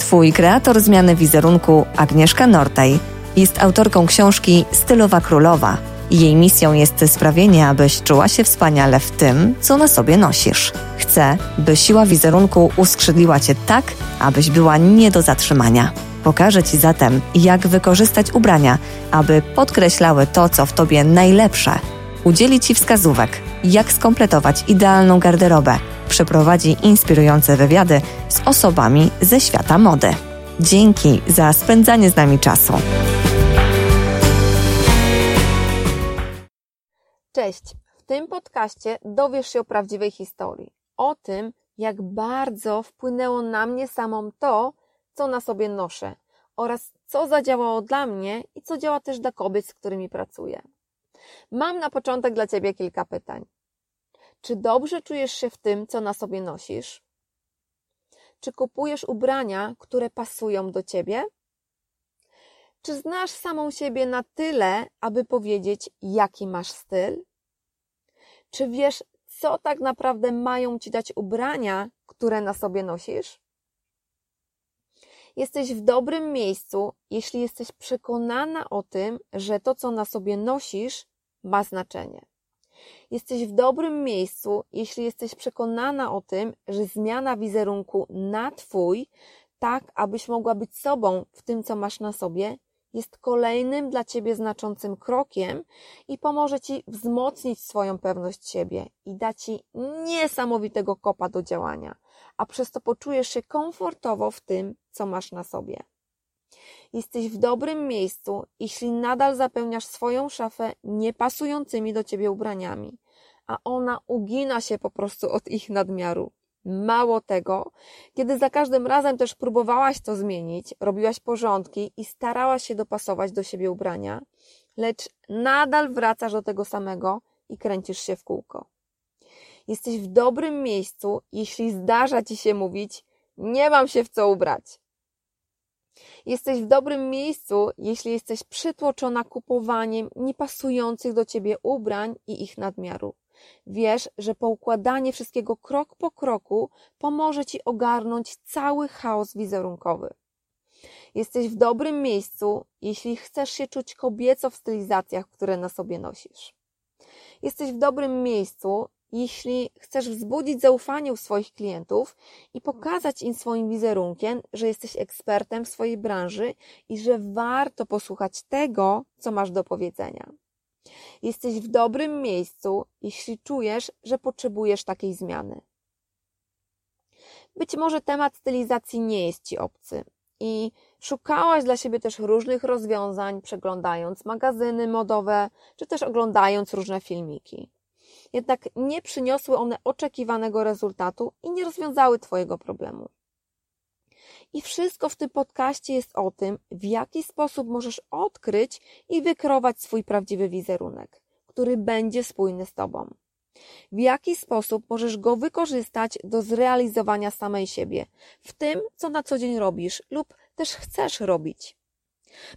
Twój kreator zmiany wizerunku, Agnieszka Nortej, jest autorką książki Stylowa Królowa. Jej misją jest sprawienie, abyś czuła się wspaniale w tym, co na sobie nosisz. Chcę, by siła wizerunku uskrzydliła cię tak, abyś była nie do zatrzymania. Pokażę Ci zatem, jak wykorzystać ubrania, aby podkreślały to, co w Tobie najlepsze. Udzieli Ci wskazówek, jak skompletować idealną garderobę. Przeprowadzi inspirujące wywiady z osobami ze świata mody. Dzięki za spędzanie z nami czasu. Cześć! W tym podcaście dowiesz się o prawdziwej historii. O tym, jak bardzo wpłynęło na mnie samą to, co na sobie noszę oraz co zadziałało dla mnie i co działa też dla kobiet, z którymi pracuję. Mam na początek dla Ciebie kilka pytań. Czy dobrze czujesz się w tym, co na sobie nosisz? Czy kupujesz ubrania, które pasują do Ciebie? Czy znasz samą siebie na tyle, aby powiedzieć, jaki masz styl? Czy wiesz, co tak naprawdę mają Ci dać ubrania, które na sobie nosisz? Jesteś w dobrym miejscu, jeśli jesteś przekonana o tym, że to, co na sobie nosisz, ma znaczenie. Jesteś w dobrym miejscu, jeśli jesteś przekonana o tym, że zmiana wizerunku na Twój, tak abyś mogła być sobą w tym, co masz na sobie, jest kolejnym dla Ciebie znaczącym krokiem i pomoże Ci wzmocnić swoją pewność siebie i da Ci niesamowitego kopa do działania, a przez to poczujesz się komfortowo w tym, co masz na sobie. Jesteś w dobrym miejscu, jeśli nadal zapełniasz swoją szafę niepasującymi do Ciebie ubraniami, a ona ugina się po prostu od ich nadmiaru. Mało tego, kiedy za każdym razem też próbowałaś to zmienić, robiłaś porządki i starałaś się dopasować do siebie ubrania, lecz nadal wracasz do tego samego i kręcisz się w kółko. Jesteś w dobrym miejscu, jeśli zdarza ci się mówić: Nie mam się w co ubrać. Jesteś w dobrym miejscu, jeśli jesteś przytłoczona kupowaniem niepasujących do ciebie ubrań i ich nadmiaru. Wiesz, że poukładanie wszystkiego krok po kroku pomoże ci ogarnąć cały chaos wizerunkowy. Jesteś w dobrym miejscu, jeśli chcesz się czuć kobieco w stylizacjach, które na sobie nosisz. Jesteś w dobrym miejscu, jeśli chcesz wzbudzić zaufanie u swoich klientów i pokazać im swoim wizerunkiem, że jesteś ekspertem w swojej branży i że warto posłuchać tego, co masz do powiedzenia. Jesteś w dobrym miejscu, jeśli czujesz, że potrzebujesz takiej zmiany. Być może temat stylizacji nie jest Ci obcy i szukałaś dla siebie też różnych rozwiązań, przeglądając magazyny modowe, czy też oglądając różne filmiki. Jednak nie przyniosły one oczekiwanego rezultatu i nie rozwiązały Twojego problemu. I wszystko w tym podcaście jest o tym, w jaki sposób możesz odkryć i wykrować swój prawdziwy wizerunek, który będzie spójny z Tobą. W jaki sposób możesz go wykorzystać do zrealizowania samej siebie, w tym, co na co dzień robisz lub też chcesz robić.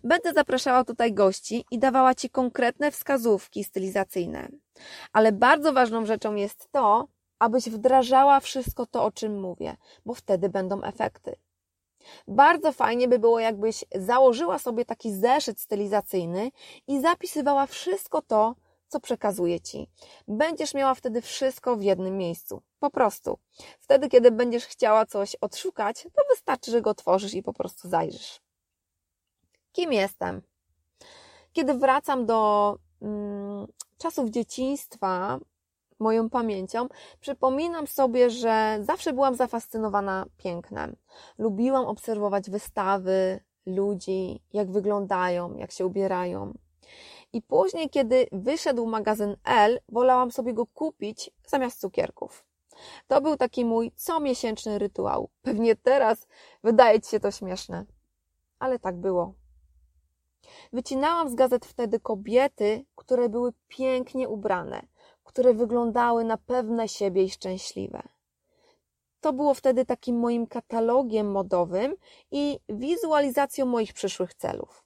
Będę zapraszała tutaj gości i dawała Ci konkretne wskazówki stylizacyjne. Ale bardzo ważną rzeczą jest to, abyś wdrażała wszystko to, o czym mówię, bo wtedy będą efekty. Bardzo fajnie by było, jakbyś założyła sobie taki zeszyt stylizacyjny i zapisywała wszystko to, co przekazuję Ci. Będziesz miała wtedy wszystko w jednym miejscu. Po prostu. Wtedy, kiedy będziesz chciała coś odszukać, to wystarczy, że go otworzysz i po prostu zajrzysz. Kim jestem? Kiedy wracam do mm, czasów dzieciństwa, moją pamięcią, przypominam sobie, że zawsze byłam zafascynowana pięknem. Lubiłam obserwować wystawy ludzi, jak wyglądają, jak się ubierają. I później, kiedy wyszedł magazyn L, wolałam sobie go kupić zamiast cukierków. To był taki mój comiesięczny rytuał. Pewnie teraz wydaje Ci się to śmieszne. ale tak było. Wycinałam z gazet wtedy kobiety, które były pięknie ubrane, które wyglądały na pewne siebie i szczęśliwe. To było wtedy takim moim katalogiem modowym i wizualizacją moich przyszłych celów.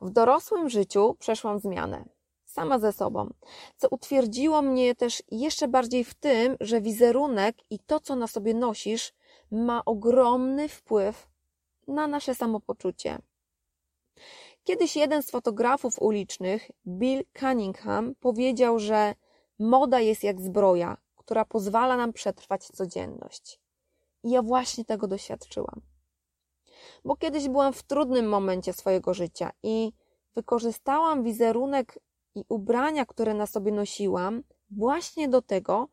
W dorosłym życiu przeszłam zmianę, sama ze sobą, co utwierdziło mnie też jeszcze bardziej w tym, że wizerunek i to, co na sobie nosisz, ma ogromny wpływ na nasze samopoczucie. Kiedyś jeden z fotografów ulicznych, Bill Cunningham, powiedział, że moda jest jak zbroja, która pozwala nam przetrwać codzienność. I ja właśnie tego doświadczyłam. Bo kiedyś byłam w trudnym momencie swojego życia i wykorzystałam wizerunek i ubrania, które na sobie nosiłam, właśnie do tego,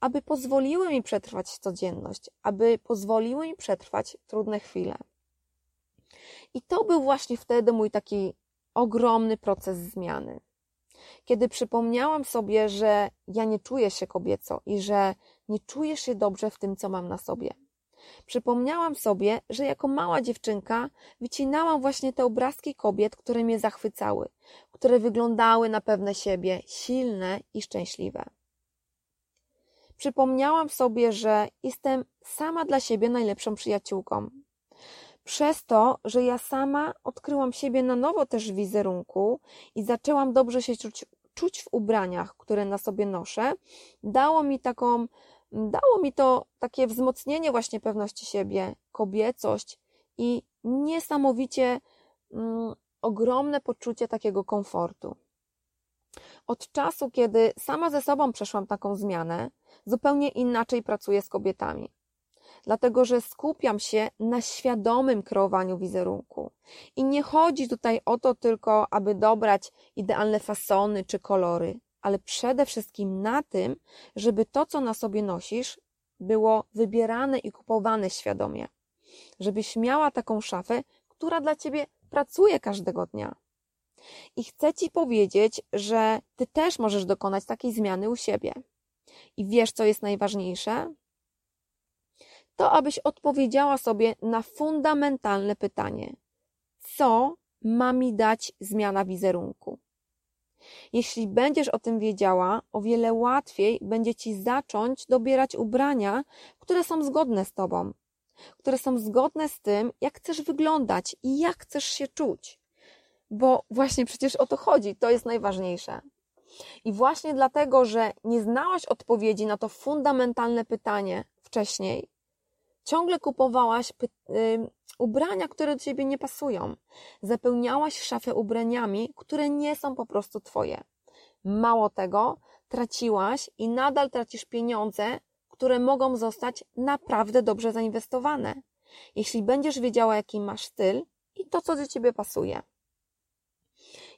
aby pozwoliły mi przetrwać codzienność, aby pozwoliły mi przetrwać trudne chwile. I to był właśnie wtedy mój taki ogromny proces zmiany. Kiedy przypomniałam sobie, że ja nie czuję się kobieco i że nie czuję się dobrze w tym, co mam na sobie. Przypomniałam sobie, że jako mała dziewczynka wycinałam właśnie te obrazki kobiet, które mnie zachwycały, które wyglądały na pewne siebie, silne i szczęśliwe. Przypomniałam sobie, że jestem sama dla siebie najlepszą przyjaciółką, przez to, że ja sama odkryłam siebie na nowo też w wizerunku i zaczęłam dobrze się czuć, czuć w ubraniach, które na sobie noszę, dało mi taką, dało mi to takie wzmocnienie właśnie pewności siebie, kobiecość i niesamowicie mm, ogromne poczucie takiego komfortu. Od czasu, kiedy sama ze sobą przeszłam taką zmianę, zupełnie inaczej pracuję z kobietami dlatego że skupiam się na świadomym kreowaniu wizerunku. I nie chodzi tutaj o to tylko, aby dobrać idealne fasony czy kolory, ale przede wszystkim na tym, żeby to, co na sobie nosisz, było wybierane i kupowane świadomie. Żebyś miała taką szafę, która dla ciebie pracuje każdego dnia. I chcę ci powiedzieć, że ty też możesz dokonać takiej zmiany u siebie. I wiesz, co jest najważniejsze? To abyś odpowiedziała sobie na fundamentalne pytanie: co ma mi dać zmiana wizerunku? Jeśli będziesz o tym wiedziała, o wiele łatwiej będzie ci zacząć dobierać ubrania, które są zgodne z tobą, które są zgodne z tym, jak chcesz wyglądać i jak chcesz się czuć. Bo właśnie przecież o to chodzi, to jest najważniejsze. I właśnie dlatego, że nie znałaś odpowiedzi na to fundamentalne pytanie wcześniej, Ciągle kupowałaś ubrania, które do ciebie nie pasują. Zapełniałaś szafę ubraniami, które nie są po prostu twoje. Mało tego, traciłaś i nadal tracisz pieniądze, które mogą zostać naprawdę dobrze zainwestowane. Jeśli będziesz wiedziała, jaki masz styl i to, co do ciebie pasuje.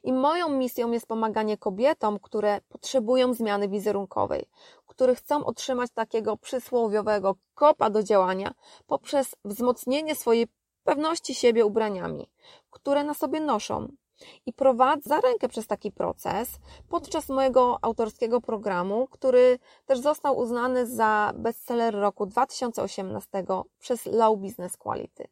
I moją misją jest pomaganie kobietom, które potrzebują zmiany wizerunkowej, które chcą otrzymać takiego przysłowiowego kopa do działania poprzez wzmocnienie swojej pewności siebie ubraniami, które na sobie noszą. I prowadzę za rękę przez taki proces podczas mojego autorskiego programu, który też został uznany za bestseller roku 2018 przez Low Business Quality.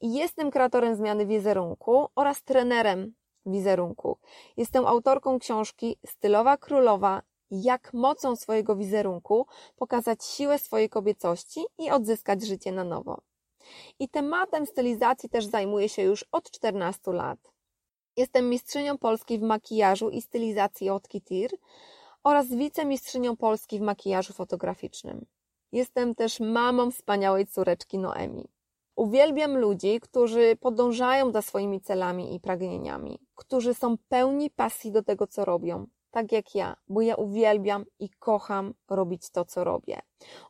I jestem kreatorem zmiany wizerunku oraz trenerem wizerunku. Jestem autorką książki Stylowa Królowa jak mocą swojego wizerunku pokazać siłę swojej kobiecości i odzyskać życie na nowo. I tematem stylizacji też zajmuję się już od 14 lat. Jestem mistrzynią Polski w makijażu i stylizacji od Kitir oraz wicemistrzynią Polski w makijażu fotograficznym. Jestem też mamą wspaniałej córeczki Noemi. Uwielbiam ludzi, którzy podążają za swoimi celami i pragnieniami, którzy są pełni pasji do tego, co robią, tak jak ja, bo ja uwielbiam i kocham robić to, co robię.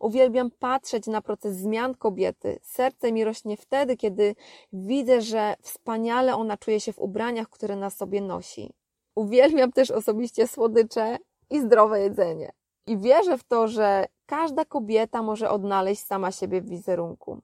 Uwielbiam patrzeć na proces zmian kobiety. Serce mi rośnie wtedy, kiedy widzę, że wspaniale ona czuje się w ubraniach, które na sobie nosi. Uwielbiam też osobiście słodycze i zdrowe jedzenie. I wierzę w to, że każda kobieta może odnaleźć sama siebie w wizerunku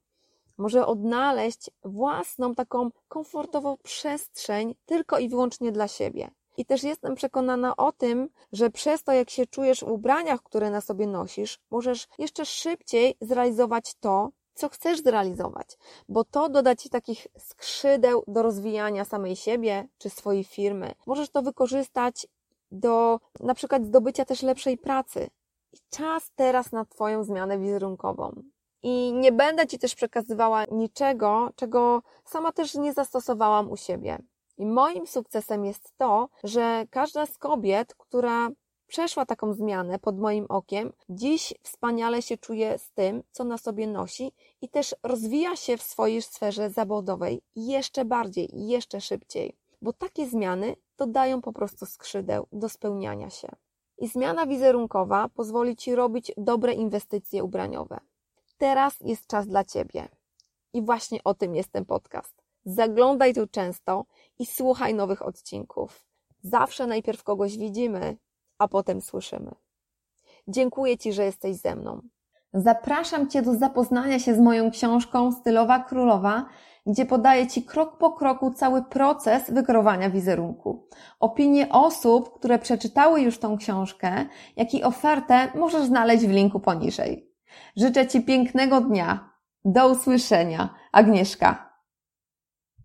może odnaleźć własną taką komfortową przestrzeń tylko i wyłącznie dla siebie. I też jestem przekonana o tym, że przez to, jak się czujesz w ubraniach, które na sobie nosisz, możesz jeszcze szybciej zrealizować to, co chcesz zrealizować, bo to doda Ci takich skrzydeł do rozwijania samej siebie czy swojej firmy. Możesz to wykorzystać do na przykład zdobycia też lepszej pracy. I czas teraz na Twoją zmianę wizerunkową. I nie będę Ci też przekazywała niczego, czego sama też nie zastosowałam u siebie. I moim sukcesem jest to, że każda z kobiet, która przeszła taką zmianę pod moim okiem, dziś wspaniale się czuje z tym, co na sobie nosi i też rozwija się w swojej sferze zawodowej jeszcze bardziej, jeszcze szybciej, bo takie zmiany dodają po prostu skrzydeł do spełniania się. I zmiana wizerunkowa pozwoli Ci robić dobre inwestycje ubraniowe. Teraz jest czas dla Ciebie. I właśnie o tym jest ten podcast. Zaglądaj tu często i słuchaj nowych odcinków. Zawsze najpierw kogoś widzimy, a potem słyszymy. Dziękuję Ci, że jesteś ze mną. Zapraszam Cię do zapoznania się z moją książką Stylowa Królowa, gdzie podaję Ci krok po kroku cały proces wykrowania wizerunku. Opinie osób, które przeczytały już tą książkę, jak i ofertę możesz znaleźć w linku poniżej. Życzę Ci pięknego dnia. Do usłyszenia. Agnieszka.